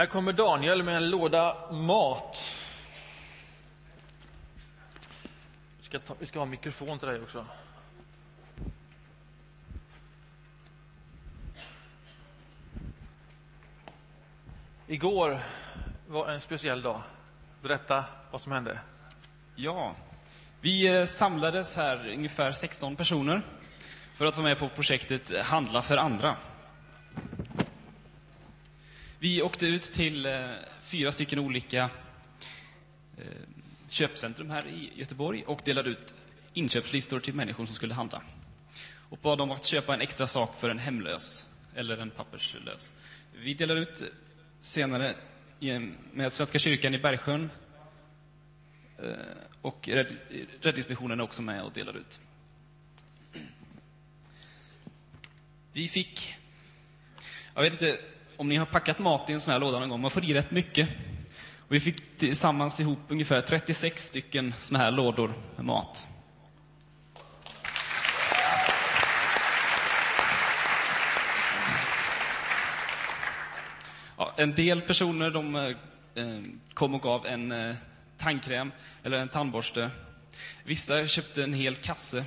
Här kommer Daniel med en låda mat. Vi ska, ta, vi ska ha mikrofon till dig också. Igår var en speciell dag. Berätta vad som hände. Ja, vi eh, samlades här ungefär 16 personer för att vara med på projektet Handla för andra. Vi åkte ut till eh, fyra stycken olika eh, köpcentrum här i Göteborg och delade ut inköpslistor till människor som skulle handla. Och bad dem att köpa en extra sak för en hemlös, eller en papperslös. Vi delade ut senare med Svenska kyrkan i Bergsjön eh, och Räddningsmissionen är också med och delar ut. Vi fick, jag vet inte om ni har packat mat i en sån här låda någon gång, man får i rätt mycket. Och vi fick tillsammans ihop ungefär 36 stycken såna här lådor med mat. Ja, en del personer de, eh, kom och gav en eh, tandkräm eller en tandborste. Vissa köpte en hel kasse.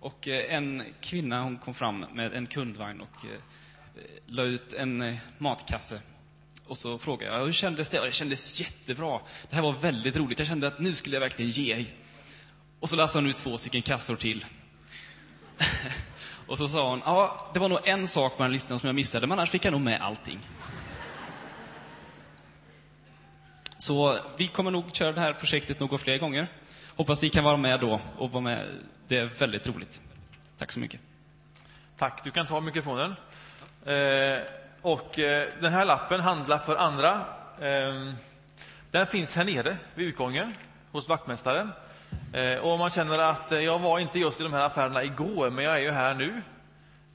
Och eh, en kvinna hon kom fram med en kundvagn och eh, Eh, la ut en eh, matkasse. Och så frågade jag, hur kändes det? Och det kändes jättebra. Det här var väldigt roligt. Jag kände att nu skulle jag verkligen ge. Och så läste hon ut två stycken kassor till. och så sa hon, ja, det var nog en sak på den listan som jag missade, men annars fick jag nog med allting. Så vi kommer nog köra det här projektet några fler gånger. Hoppas ni kan vara med då och vara med. Det är väldigt roligt. Tack så mycket. Tack. Du kan ta mikrofonen. Eh, och eh, den här lappen handlar för andra. Eh, den finns här nere vid utgången hos vaktmästaren. Eh, och om man känner att eh, jag var inte just i de här affärerna igår, men jag är ju här nu.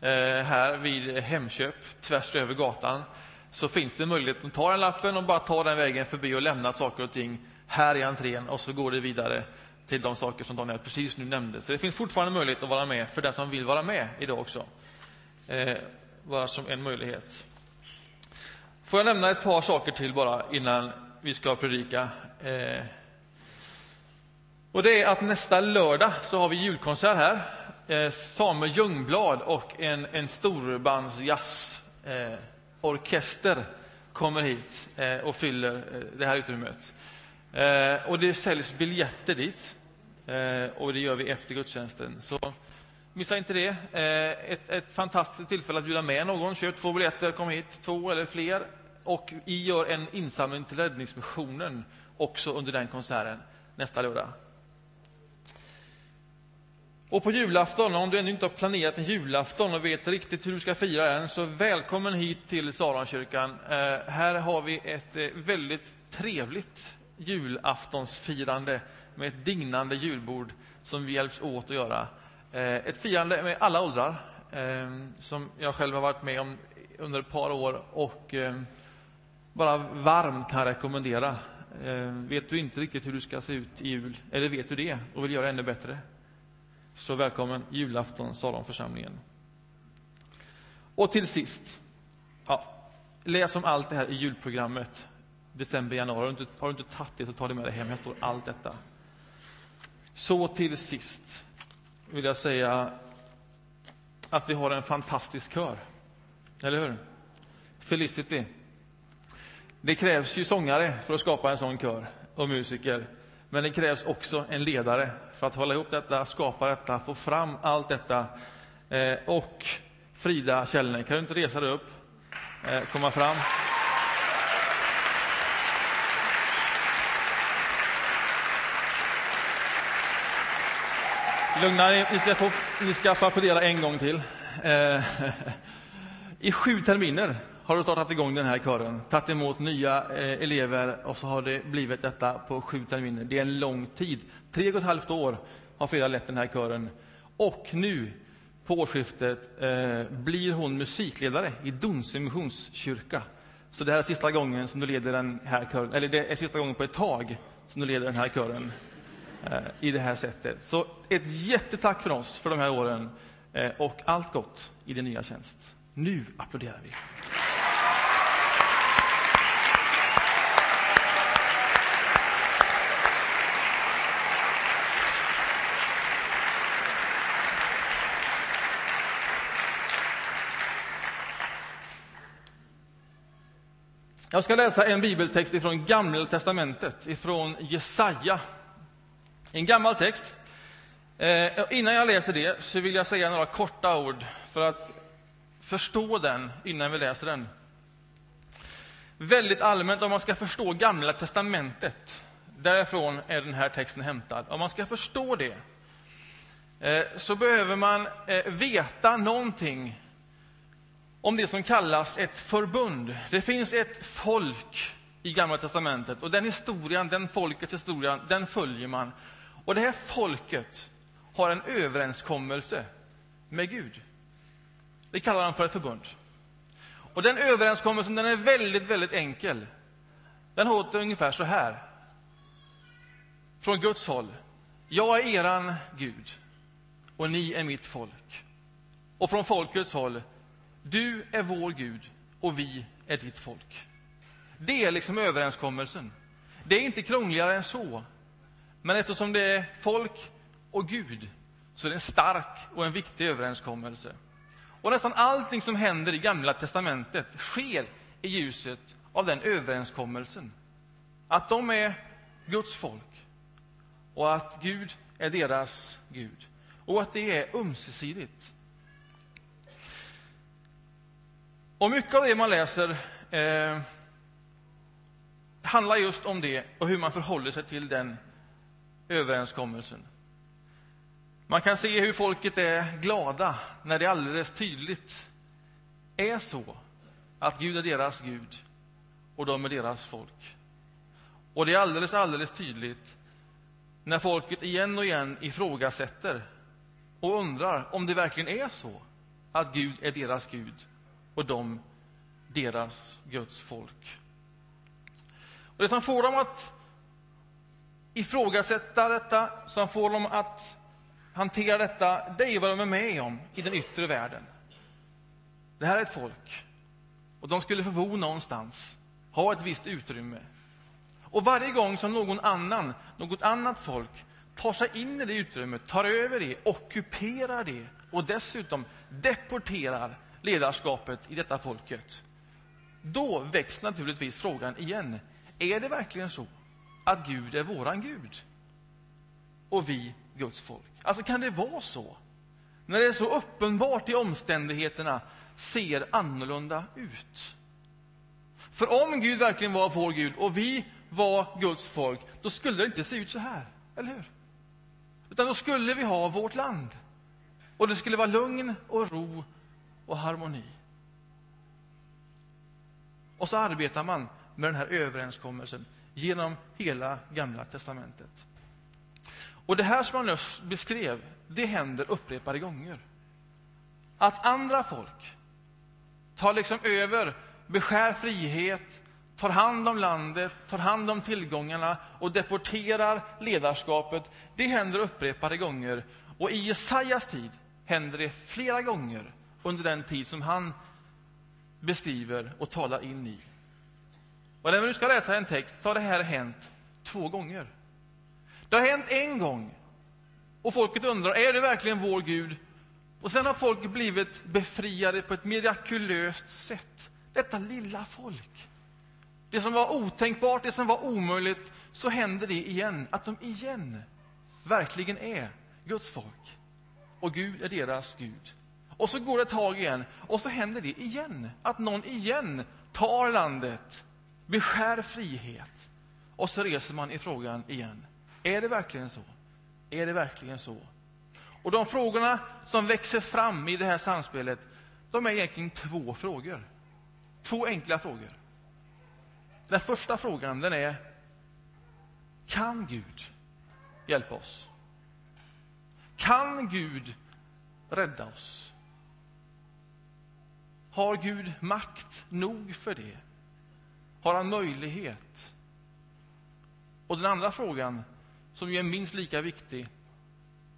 Eh, här vid Hemköp, tvärs över gatan så finns det möjlighet att ta den lappen och bara ta den vägen förbi och lämna saker och ting här i entrén och så går det vidare till de saker som Daniel precis nu nämnde. Så det finns fortfarande möjlighet att vara med för den som vill vara med idag också. Eh, vara bara som en möjlighet. Får jag nämna ett par saker till bara innan vi ska predika. Eh, och det är att nästa lördag så har vi julkonsert här. Eh, Samuel Ljungblad och en, en storbandsjazzorkester Eh, kommer hit eh, och fyller eh, det här utrymmet. Eh, och det säljs biljetter dit. Eh, och det gör vi efter gudstjänsten. Så missa inte det. Eh, ett, ett fantastiskt tillfälle att bjuda med någon. Köp två biljetter, kom hit, två eller fler. Och vi gör en insamling till Räddningsmissionen också under den konserten nästa lördag. Och på julafton, om du ännu inte har planerat en julafton och vet riktigt hur du ska fira den, så välkommen hit till Salonkyrkan. Eh, här har vi ett eh, väldigt trevligt julaftonsfirande med ett dignande julbord som vi hjälps åt att göra. Eh, ett firande med alla åldrar, eh, som jag själv har varit med om under ett par år och eh, bara varmt kan rekommendera. Vet du inte riktigt hur du ska se ut i jul, eller vet du det och vill göra det ännu bättre, så välkommen julafton, Salonförsamlingen. Och till sist, ja, läs om allt det här i julprogrammet december, januari. Har du inte, har du inte tagit det så ta det med dig hem. Jag står allt detta. Så till sist vill jag säga att vi har en fantastisk kör. Eller hur? Felicity. Det krävs ju sångare för att skapa en sån kör och musiker. Men det krävs också en ledare för att hålla ihop detta, skapa detta, få fram allt detta. Eh, och Frida Källner, kan du inte resa dig upp? Eh, komma fram. Lugna er, ni ska få, ni ska få applådera en gång till. Eh, I sju terminer har du startat igång den här kören, tagit emot nya eh, elever och så har det blivit detta på sju terminer. Det är en lång tid. Tre och ett halvt år har Frida lett den här kören. Och nu på årsskiftet eh, blir hon musikledare i Donsö Missionskyrka. Så det här är sista gången som du leder den här kören, eller det är sista gången på ett tag som du leder den här kören Eh, i det här sättet. Så ett jättetack från oss för de här åren eh, och allt gott i din nya tjänst. Nu applåderar vi. Jag ska läsa en bibeltext ifrån Gamla testamentet, ifrån Jesaja en gammal text. Eh, innan jag läser det så vill jag säga några korta ord för att förstå den innan vi läser den. Väldigt allmänt, om man ska förstå Gamla testamentet, därifrån är den här texten hämtad. Om man ska förstå det eh, så behöver man eh, veta någonting om det som kallas ett förbund. Det finns ett folk i Gamla testamentet och den historien, den folkets historia, den följer man. Och det här folket har en överenskommelse med Gud. Det kallar han för ett förbund. Och den överenskommelsen den är väldigt, väldigt enkel. Den låter ungefär så här. Från Guds håll. Jag är eran Gud och ni är mitt folk. Och från folkets håll. Du är vår Gud och vi är ditt folk. Det är liksom överenskommelsen. Det är inte krångligare än så. Men eftersom det är folk och Gud så är det en stark och en viktig överenskommelse. Och nästan allting som händer i Gamla testamentet sker i ljuset av den överenskommelsen. Att de är Guds folk och att Gud är deras Gud. Och att det är ömsesidigt. Och mycket av det man läser eh, handlar just om det och hur man förhåller sig till den överenskommelsen. Man kan se hur folket är glada när det alldeles tydligt är så att Gud är deras Gud och de är deras folk. Och det är alldeles, alldeles tydligt när folket igen och igen ifrågasätter och undrar om det verkligen är så att Gud är deras Gud och de deras Guds folk. Och Det som får dem att ifrågasätta detta, som får dem att hantera detta, det är vad de är med om i den yttre världen. Det här är ett folk. Och de skulle få bo någonstans, ha ett visst utrymme. Och varje gång som någon annan, något annat folk tar sig in i det utrymmet, tar över det, ockuperar det och dessutom deporterar ledarskapet i detta folket, då väcks naturligtvis frågan igen. Är det verkligen så att Gud är våran Gud? Och vi Guds folk? Alltså, kan det vara så? När det är så uppenbart i omständigheterna ser annorlunda ut. För om Gud verkligen var vår Gud och vi var Guds folk, då skulle det inte se ut så här, eller hur? Utan då skulle vi ha vårt land. Och det skulle vara lugn och ro och harmoni. Och så arbetar man med den här överenskommelsen genom hela Gamla testamentet. Och det här som jag nyss beskrev, det händer upprepade gånger. Att andra folk tar liksom över, beskär frihet, tar hand om landet, tar hand om tillgångarna och deporterar ledarskapet. Det händer upprepade gånger. Och i Jesajas tid händer det flera gånger under den tid som han beskriver och talar in i. Och när vi nu ska läsa en text så har det här hänt två gånger. Det har hänt en gång. Och folket undrar, är det verkligen vår Gud? Och sen har folket blivit befriade på ett mirakulöst sätt. Detta lilla folk. Det som var otänkbart, det som var omöjligt, så händer det igen. Att de igen verkligen är Guds folk. Och Gud är deras Gud. Och så går det ett tag igen, och så händer det igen. Att någon igen tar landet, beskär frihet. Och så reser man i frågan igen. Är det verkligen så? Är det verkligen så? Och de frågorna som växer fram i det här samspelet, de är egentligen två frågor. Två enkla frågor. Den första frågan, den är Kan Gud hjälpa oss? Kan Gud rädda oss? Har Gud makt nog för det? Har han möjlighet? Och den andra frågan, som ju är minst lika viktig,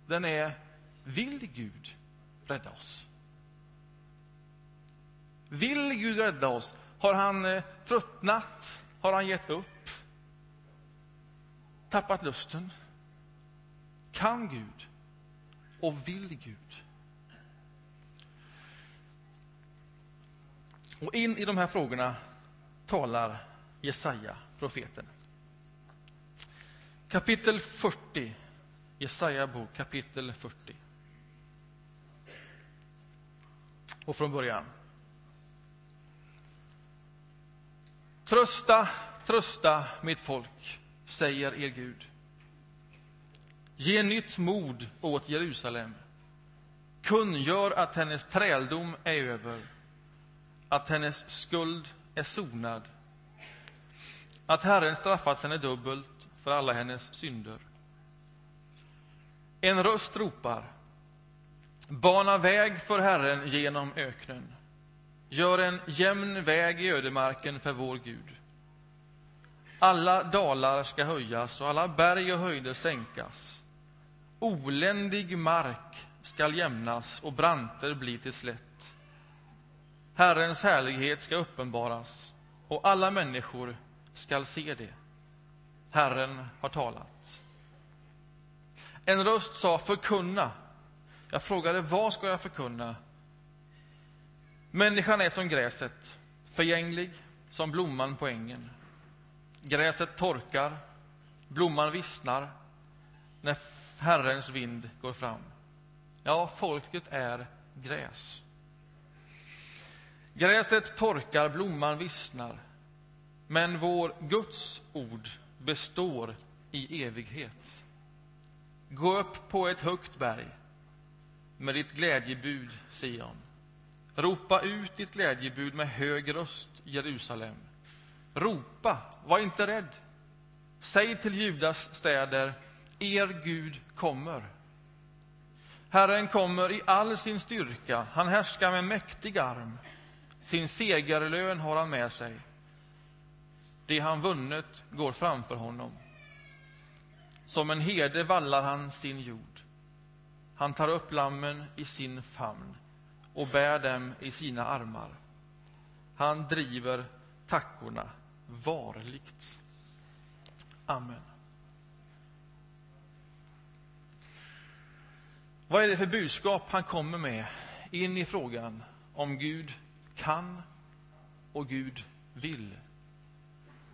den är Vill Gud rädda oss? Vill Gud rädda oss? Har han eh, tröttnat? Har han gett upp? Tappat lusten? Kan Gud? Och vill Gud? Och in i de här frågorna talar Jesaja, profeten. Kapitel 40, Jesaja bok, kapitel 40. Och från början. Trösta, trösta mitt folk, säger er Gud. Ge nytt mod åt Jerusalem. Kungör att hennes träldom är över, att hennes skuld är sonad, att Herren straffat henne dubbelt för alla hennes synder. En röst ropar, bana väg för Herren genom öknen. Gör en jämn väg i ödemarken för vår Gud. Alla dalar ska höjas och alla berg och höjder sänkas. Oländig mark skall jämnas och branter bli till slätt. Herrens härlighet ska uppenbaras och alla människor skall se det. Herren har talat. En röst sa förkunna. Jag frågade vad ska jag förkunna? Människan är som gräset, förgänglig som blomman på ängen. Gräset torkar, blomman vissnar när Herrens vind går fram. Ja, folket är gräs. Gräset torkar, blomman vissnar, men vår Guds ord består i evighet. Gå upp på ett högt berg med ditt glädjebud, Sion. Ropa ut ditt glädjebud med hög röst, Jerusalem. Ropa, var inte rädd. Säg till Judas städer, er Gud kommer. Herren kommer i all sin styrka, han härskar med mäktig arm. Sin segerlön har han med sig. Det han vunnit går framför honom. Som en herde vallar han sin jord. Han tar upp lammen i sin famn och bär dem i sina armar. Han driver tackorna varligt. Amen. Vad är det för budskap han kommer med in i frågan om Gud kan och Gud vill?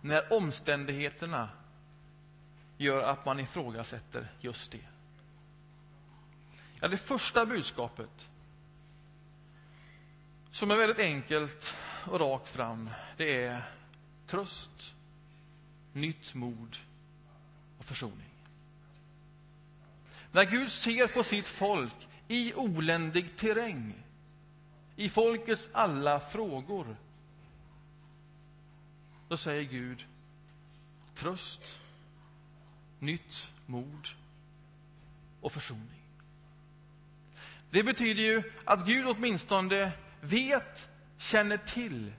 När omständigheterna gör att man ifrågasätter just det. Ja, det första budskapet, som är väldigt enkelt och rakt fram, det är tröst, nytt mod och försoning. När Gud ser på sitt folk i oländig terräng, i folkets alla frågor, då säger Gud tröst, nytt mod och försoning. Det betyder ju att Gud åtminstone vet, känner till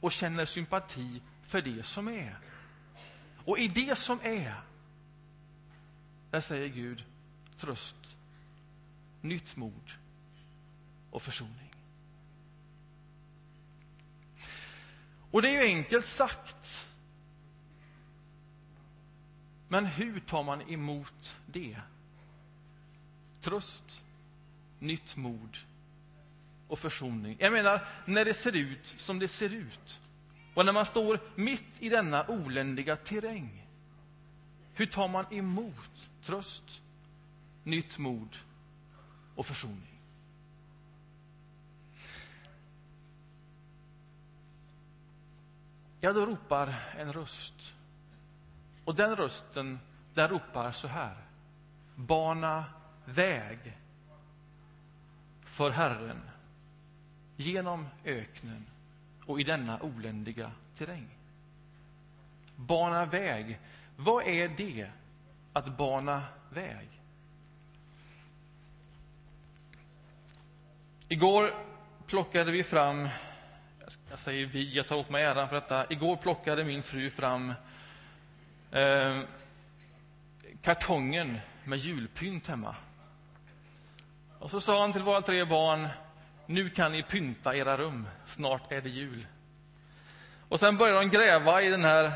och känner sympati för det som är. Och i det som är, där säger Gud tröst, nytt mod och försoning. Och det är ju enkelt sagt. Men hur tar man emot det? Tröst, nytt mod och försoning. Jag menar, när det ser ut som det ser ut och när man står mitt i denna oländiga terräng. Hur tar man emot tröst, nytt mod och försoning. Ja, då ropar en röst. Och den rösten, den ropar så här. Bana väg för Herren genom öknen och i denna oländiga terräng. Bana väg. Vad är det att bana väg? Igår plockade vi fram, jag säger vi, jag tar åt mig äran för detta. Igår plockade min fru fram eh, kartongen med julpynt hemma. Och så sa han till våra tre barn, nu kan ni pynta era rum, snart är det jul. Och sen började de gräva i den här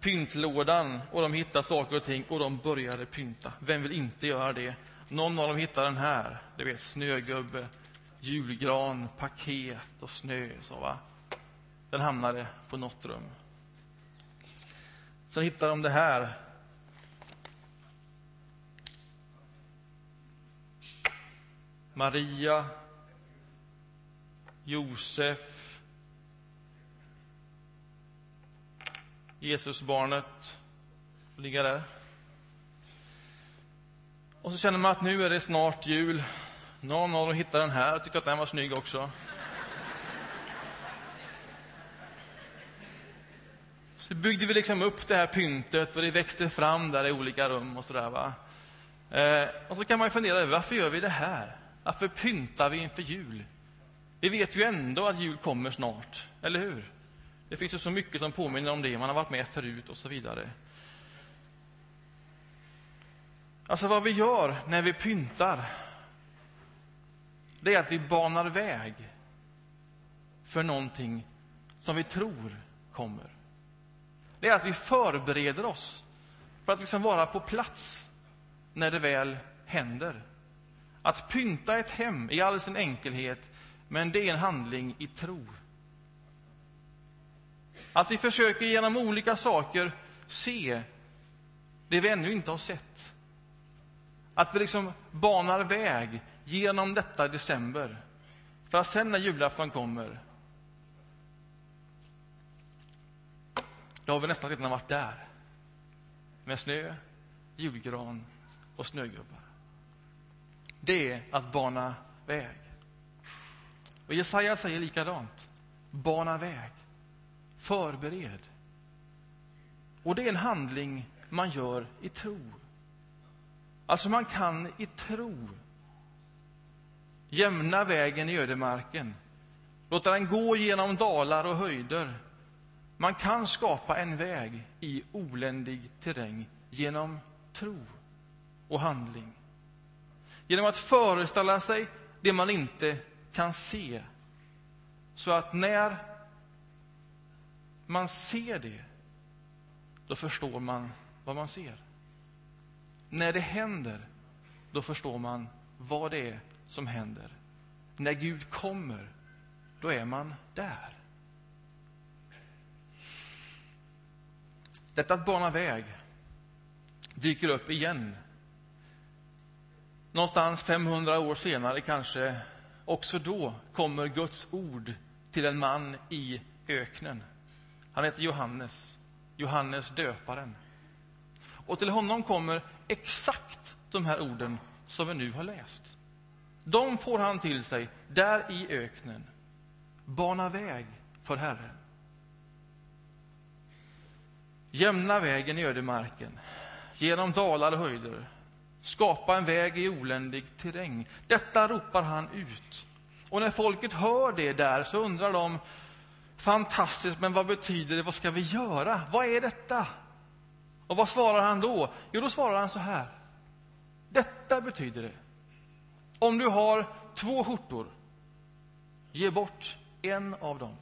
pyntlådan och de hittade saker och ting och de började pynta. Vem vill inte göra det? Någon av dem hittade den här, du vet, snögubbe, julgran, paket och snö. Så, va? Den hamnade på något rum. Sen hittar de det här. Maria, Josef, Jesusbarnet ligga där. Och så känner man att nu är det snart jul. Någon av dem hittade den här och tyckte att den var snygg också. Så byggde vi liksom upp det här pyntet och det växte fram där i olika rum och sådär va. Eh, och så kan man ju fundera över varför gör vi det här? Varför pyntar vi inför jul? Vi vet ju ändå att jul kommer snart, eller hur? Det finns ju så mycket som påminner om det, man har varit med förut och så vidare. Alltså vad vi gör när vi pyntar, det är att vi banar väg för någonting som vi tror kommer. Det är att vi förbereder oss för att liksom vara på plats när det väl händer. Att pynta ett hem i all sin enkelhet, men det är en handling i tro. Att vi försöker genom olika saker se det vi ännu inte har sett. Att vi liksom banar väg genom detta december. För att sen när julafton kommer, då har vi nästan redan varit där. Med snö, julgran och snögubbar. Det är att bana väg. Och Jesaja säger likadant. Bana väg. Förbered. Och det är en handling man gör i tro. Alltså, man kan i tro jämna vägen i ödemarken, låta den gå genom dalar och höjder. Man kan skapa en väg i oländig terräng genom tro och handling. Genom att föreställa sig det man inte kan se. Så att när man ser det, då förstår man vad man ser. När det händer, då förstår man vad det är som händer. När Gud kommer, då är man där. Detta att bana väg dyker upp igen. Någonstans 500 år senare kanske, också då kommer Guds ord till en man i öknen. Han heter Johannes, Johannes döparen. Och till honom kommer exakt de här orden som vi nu har läst. De får han till sig där i öknen. Bana väg för Herren. Jämna vägen i ödemarken, genom dalar och höjder. Skapa en väg i oländig terräng. Detta ropar han ut. Och när folket hör det där så undrar de fantastiskt, men vad betyder det? Vad ska vi göra? Vad är detta? Och vad svarar han då? Jo, då svarar han så här. Detta betyder det. Om du har två skjortor, ge bort en av dem.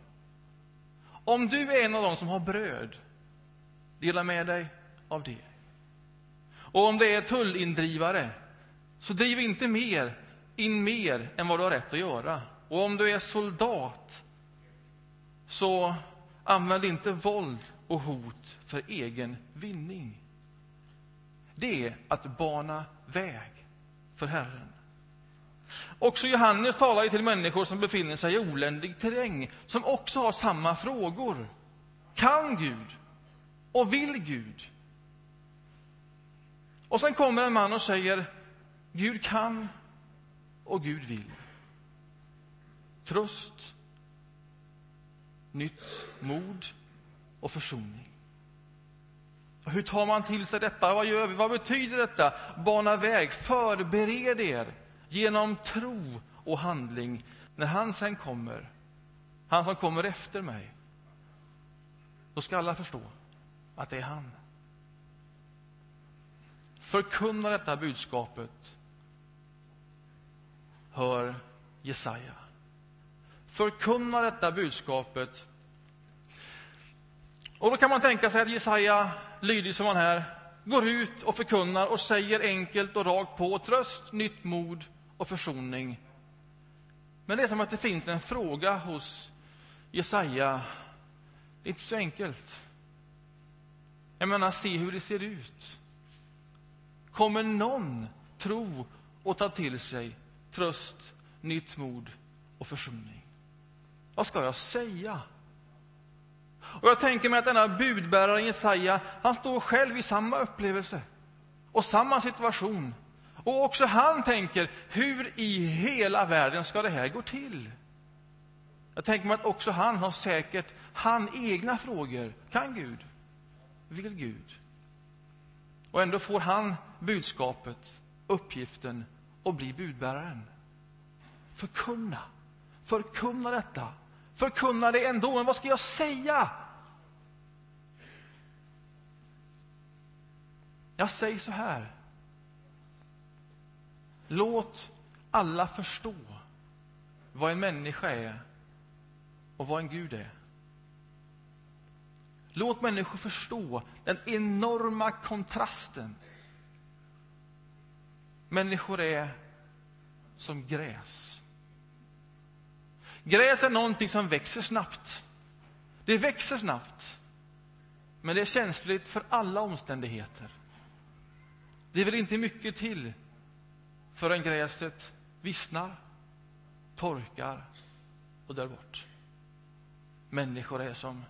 Om du är en av dem som har bröd, dela med dig av det. Och om det är tullindrivare, så driv inte mer in mer än vad du har rätt att göra. Och om du är soldat, så använd inte våld och hot för egen vinning. Det är att bana väg för Herren. Också Johannes talar till människor som befinner sig i oländig terräng, som också har samma frågor. Kan Gud? Och vill Gud? Och sen kommer en man och säger Gud kan och Gud vill. Tröst, nytt mod och försoning. Hur tar man till sig detta? Vad gör vi? Vad betyder detta? Bana väg, förbered er genom tro och handling när han sen kommer, han som kommer efter mig. Då ska alla förstå att det är han. Förkunna detta budskapet, hör Jesaja. Förkunna detta budskapet. Och då kan man tänka sig att Jesaja, lydig som han är, går ut och förkunnar och säger enkelt och rakt på tröst, nytt mod och försoning. Men det är som att det finns en fråga hos Jesaja. Det är inte så enkelt. Jag menar, se hur det ser ut. Kommer någon tro och ta till sig tröst, nytt mod och försoning? Vad ska jag säga? Och jag tänker mig att denna budbärare Jesaja, han står själv i samma upplevelse och samma situation. Och också han tänker, hur i hela världen ska det här gå till? Jag tänker mig att också han har säkert han egna frågor. Kan Gud? Vill Gud? Och ändå får han budskapet, uppgiften, att bli budbäraren. Förkunna. Förkunna detta. Förkunna det ändå, men vad ska jag säga? Jag säger så här. Låt alla förstå vad en människa är och vad en Gud är. Låt människor förstå den enorma kontrasten. Människor är som gräs. Gräs är någonting som växer snabbt. Det växer snabbt, men det är känsligt för alla omständigheter. Det vill inte mycket till förrän gräset vissnar, torkar och dör bort. Människor är som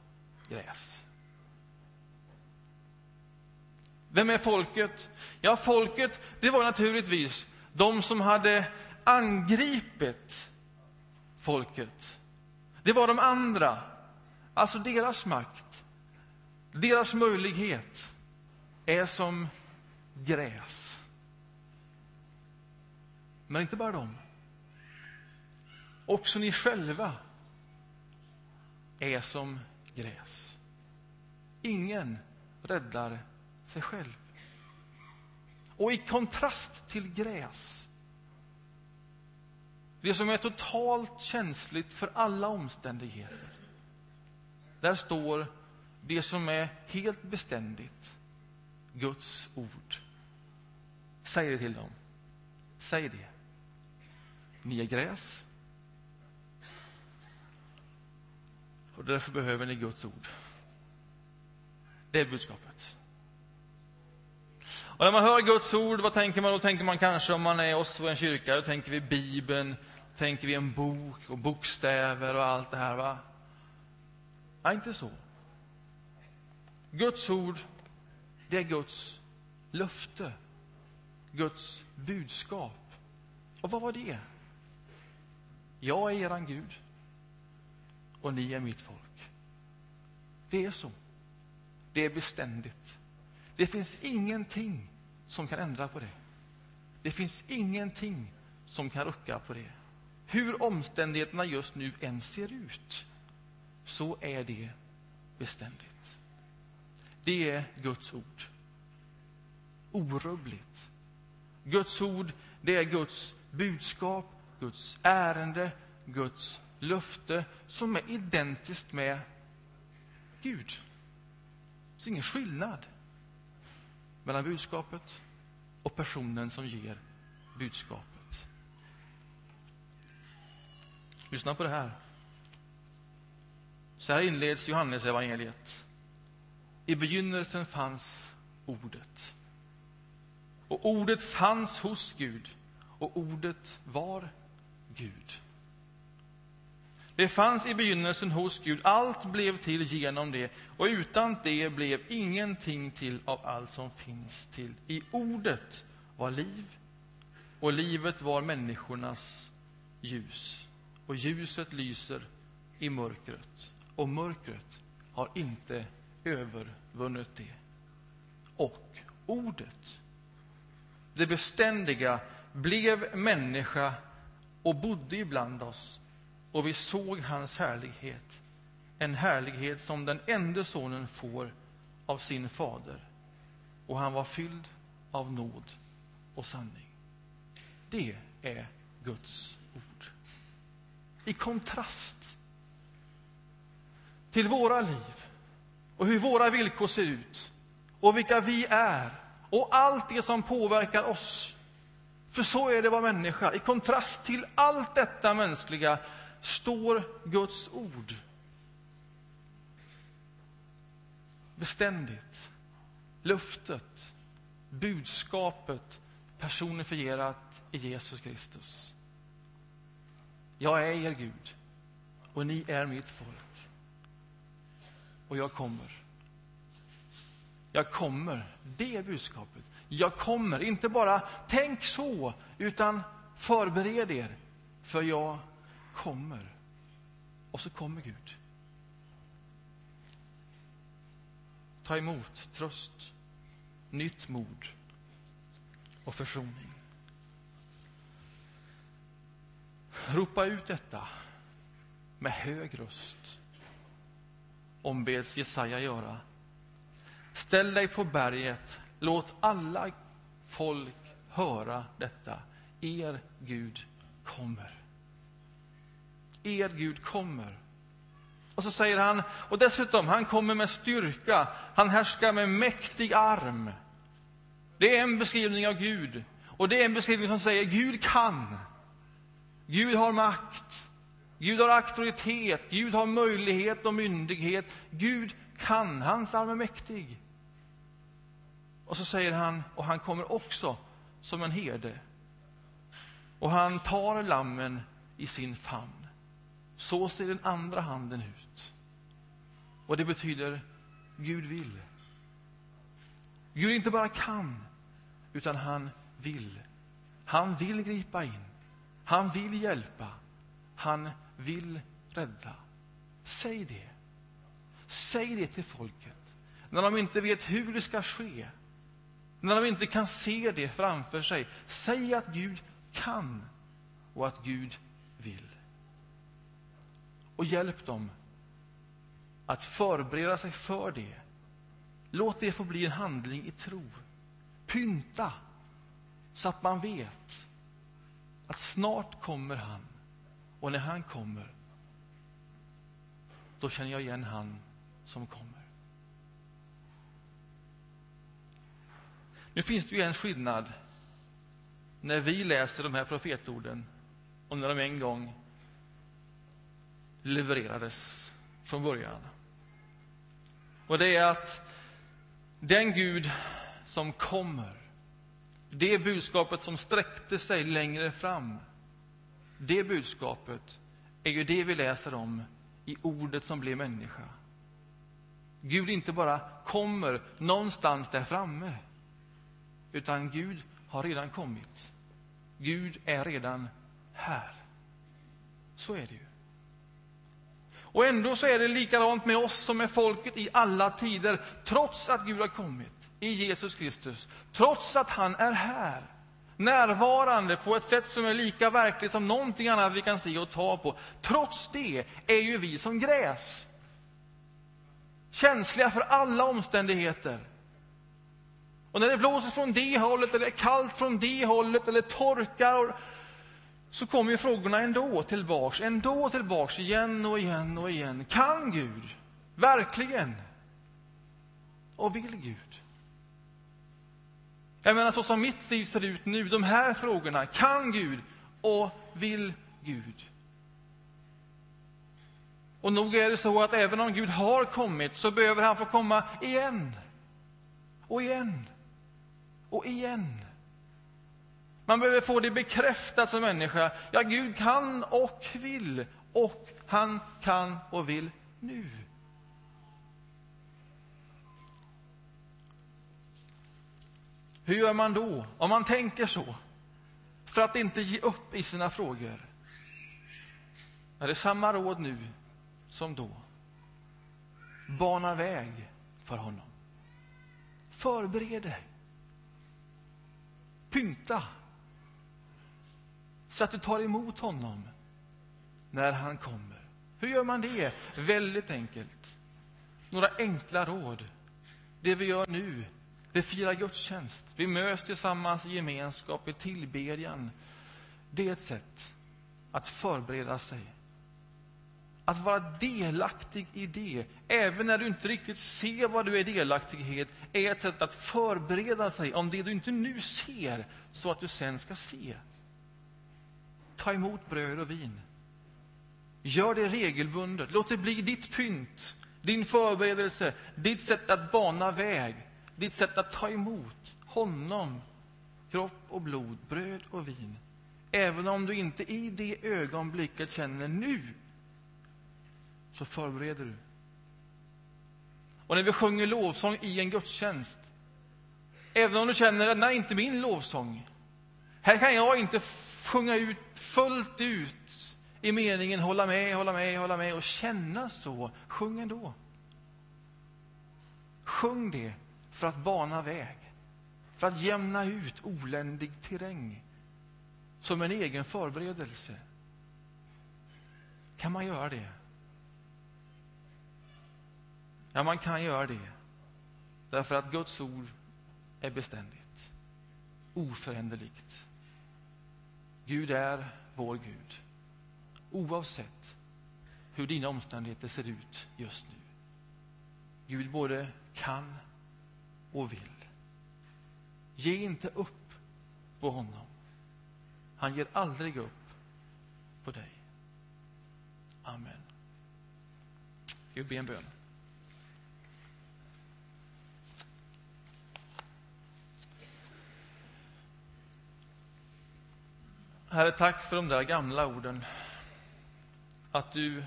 gräs. Vem är folket? Ja, folket, det var naturligtvis de som hade angripit folket. Det var de andra, alltså deras makt, deras möjlighet är som gräs. Men inte bara de. Också ni själva är som gräs. Ingen räddar sig själv. Och i kontrast till gräs, det som är totalt känsligt för alla omständigheter, där står det som är helt beständigt, Guds ord. Säg det till dem. Säg det. Ni är gräs. Och därför behöver ni Guds ord. Det är budskapet. Och när man hör Guds ord, vad tänker man då? tänker man kanske om man är oss och en kyrka, då tänker vi Bibeln, tänker vi en bok och bokstäver och allt det här. va? Nej, inte så. Guds ord, det är Guds löfte. Guds budskap. Och vad var det? Jag är eran Gud och ni är mitt folk. Det är så. Det är beständigt. Det finns ingenting som kan ändra på det. Det finns ingenting som kan rucka på det. Hur omständigheterna just nu än ser ut, så är det beständigt. Det är Guds ord. Orubbligt. Guds ord, det är Guds budskap, Guds ärende, Guds löfte som är identiskt med Gud. Det finns ingen skillnad mellan budskapet och personen som ger budskapet. Lyssna på det här. Så här inleds Johannes evangeliet. I begynnelsen fanns Ordet. Och Ordet fanns hos Gud, och Ordet var Gud. Det fanns i begynnelsen hos Gud, allt blev till genom det, och utan det blev ingenting till av allt som finns till. I Ordet var liv, och livet var människornas ljus. Och ljuset lyser i mörkret, och mörkret har inte övervunnit det. Och Ordet, det beständiga, blev människa och bodde ibland oss och vi såg hans härlighet, en härlighet som den enda sonen får av sin fader. Och han var fylld av nåd och sanning. Det är Guds ord. I kontrast till våra liv och hur våra villkor ser ut och vilka vi är och allt det som påverkar oss. För så är det att vara människa. I kontrast till allt detta mänskliga står Guds ord. Beständigt, löftet, budskapet personifierat i Jesus Kristus. Jag är er Gud och ni är mitt folk. Och jag kommer. Jag kommer. Det är budskapet. Jag kommer. Inte bara tänk så, utan förbered er, för jag kommer. Och så kommer Gud. Ta emot tröst, nytt mod och försoning. Ropa ut detta med hög röst, ombeds Jesaja göra. Ställ dig på berget, låt alla folk höra detta. Er Gud kommer. Er Gud kommer. Och så säger han, och dessutom, han kommer med styrka, han härskar med mäktig arm. Det är en beskrivning av Gud. Och det är en beskrivning som säger Gud kan. Gud har makt. Gud har auktoritet. Gud har möjlighet och myndighet. Gud kan. Hans arm är mäktig. Och så säger han, och han kommer också som en herde. Och han tar lammen i sin famn. Så ser den andra handen ut. Och det betyder Gud vill. Gud inte bara kan, utan han vill. Han vill gripa in. Han vill hjälpa. Han vill rädda. Säg det. Säg det till folket. När de inte vet hur det ska ske. När de inte kan se det framför sig. Säg att Gud kan och att Gud vill. Och hjälp dem att förbereda sig för det. Låt det få bli en handling i tro. Pynta så att man vet att snart kommer han. Och när han kommer, då känner jag igen han som kommer. Nu finns det ju en skillnad när vi läser de här profetorden och när de en gång levererades från början. Och det är att den Gud som kommer, det budskapet som sträckte sig längre fram, det budskapet är ju det vi läser om i ordet som blev människa. Gud inte bara kommer någonstans där framme, utan Gud har redan kommit. Gud är redan här. Så är det ju. Och ändå så är det likadant med oss som med folket i alla tider, trots att Gud har kommit i Jesus Kristus, trots att han är här, närvarande på ett sätt som är lika verkligt som någonting annat vi kan se och ta på. Trots det är ju vi som gräs. Känsliga för alla omständigheter. Och när det blåser från det hållet, eller är kallt från det hållet, eller torkar, så kommer ju frågorna ändå tillbaks, ändå tillbaks, igen och igen och igen. Kan Gud? Verkligen? Och vill Gud? Jag menar, så som mitt liv ser ut nu, de här frågorna. Kan Gud? Och vill Gud? Och nog är det så att även om Gud har kommit så behöver han få komma igen. Och igen. Och igen. Man behöver få det bekräftat som människa. Ja, Gud kan och vill. Och han kan och vill nu. Hur gör man då, om man tänker så, för att inte ge upp i sina frågor? Är det samma råd nu som då? Bana väg för honom. Förbered dig. Pynta. Så att du tar emot honom när han kommer. Hur gör man det? Väldigt enkelt. Några enkla råd. Det vi gör nu vi firar gudstjänst, vi möts tillsammans i gemenskap, i tillbedjan. Det är ett sätt att förbereda sig. Att vara delaktig i det, även när du inte riktigt ser vad du är delaktig i, är ett sätt att förbereda sig om det du inte nu ser, så att du sen ska se. Ta emot bröd och vin. Gör det regelbundet. Låt det bli ditt pynt, din förberedelse, ditt sätt att bana väg ditt sätt att ta emot honom, kropp och blod, bröd och vin. Även om du inte i det ögonblicket känner nu, så förbereder du. Och när vi sjunger lovsång i en gudstjänst, även om du känner att nej, inte min lovsång. Här kan jag inte sjunga ut fullt ut i meningen hålla med, hålla med, hålla med och känna så. Sjung ändå. Sjung det för att bana väg, för att jämna ut oländig terräng som en egen förberedelse. Kan man göra det? Ja, man kan göra det därför att Guds ord är beständigt, oföränderligt. Gud är vår Gud, oavsett hur dina omständigheter ser ut just nu. Gud både kan och vill. Ge inte upp på honom. Han ger aldrig upp på dig. Amen. Vi ber en bön. Herre, tack för de där gamla orden. Att du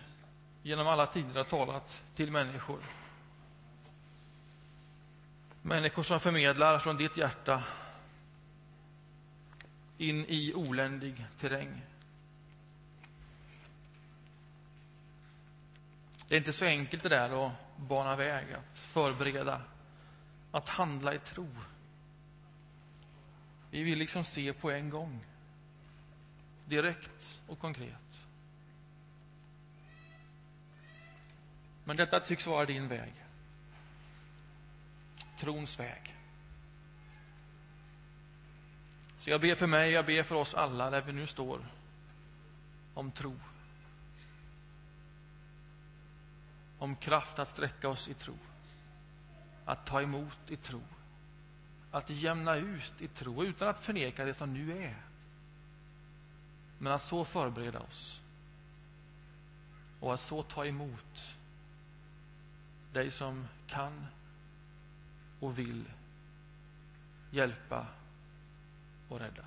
genom alla tider har talat till människor. Människor som förmedlar från ditt hjärta in i oländig terräng. Det är inte så enkelt det där att bana väg, att förbereda, att handla i tro. Vi vill liksom se på en gång direkt och konkret. Men detta tycks vara din väg. Trons väg. Så jag ber för mig, jag ber för oss alla där vi nu står om tro. Om kraft att sträcka oss i tro. Att ta emot i tro. Att jämna ut i tro utan att förneka det som nu är. Men att så förbereda oss och att så ta emot dig som kan och vill hjälpa och rädda.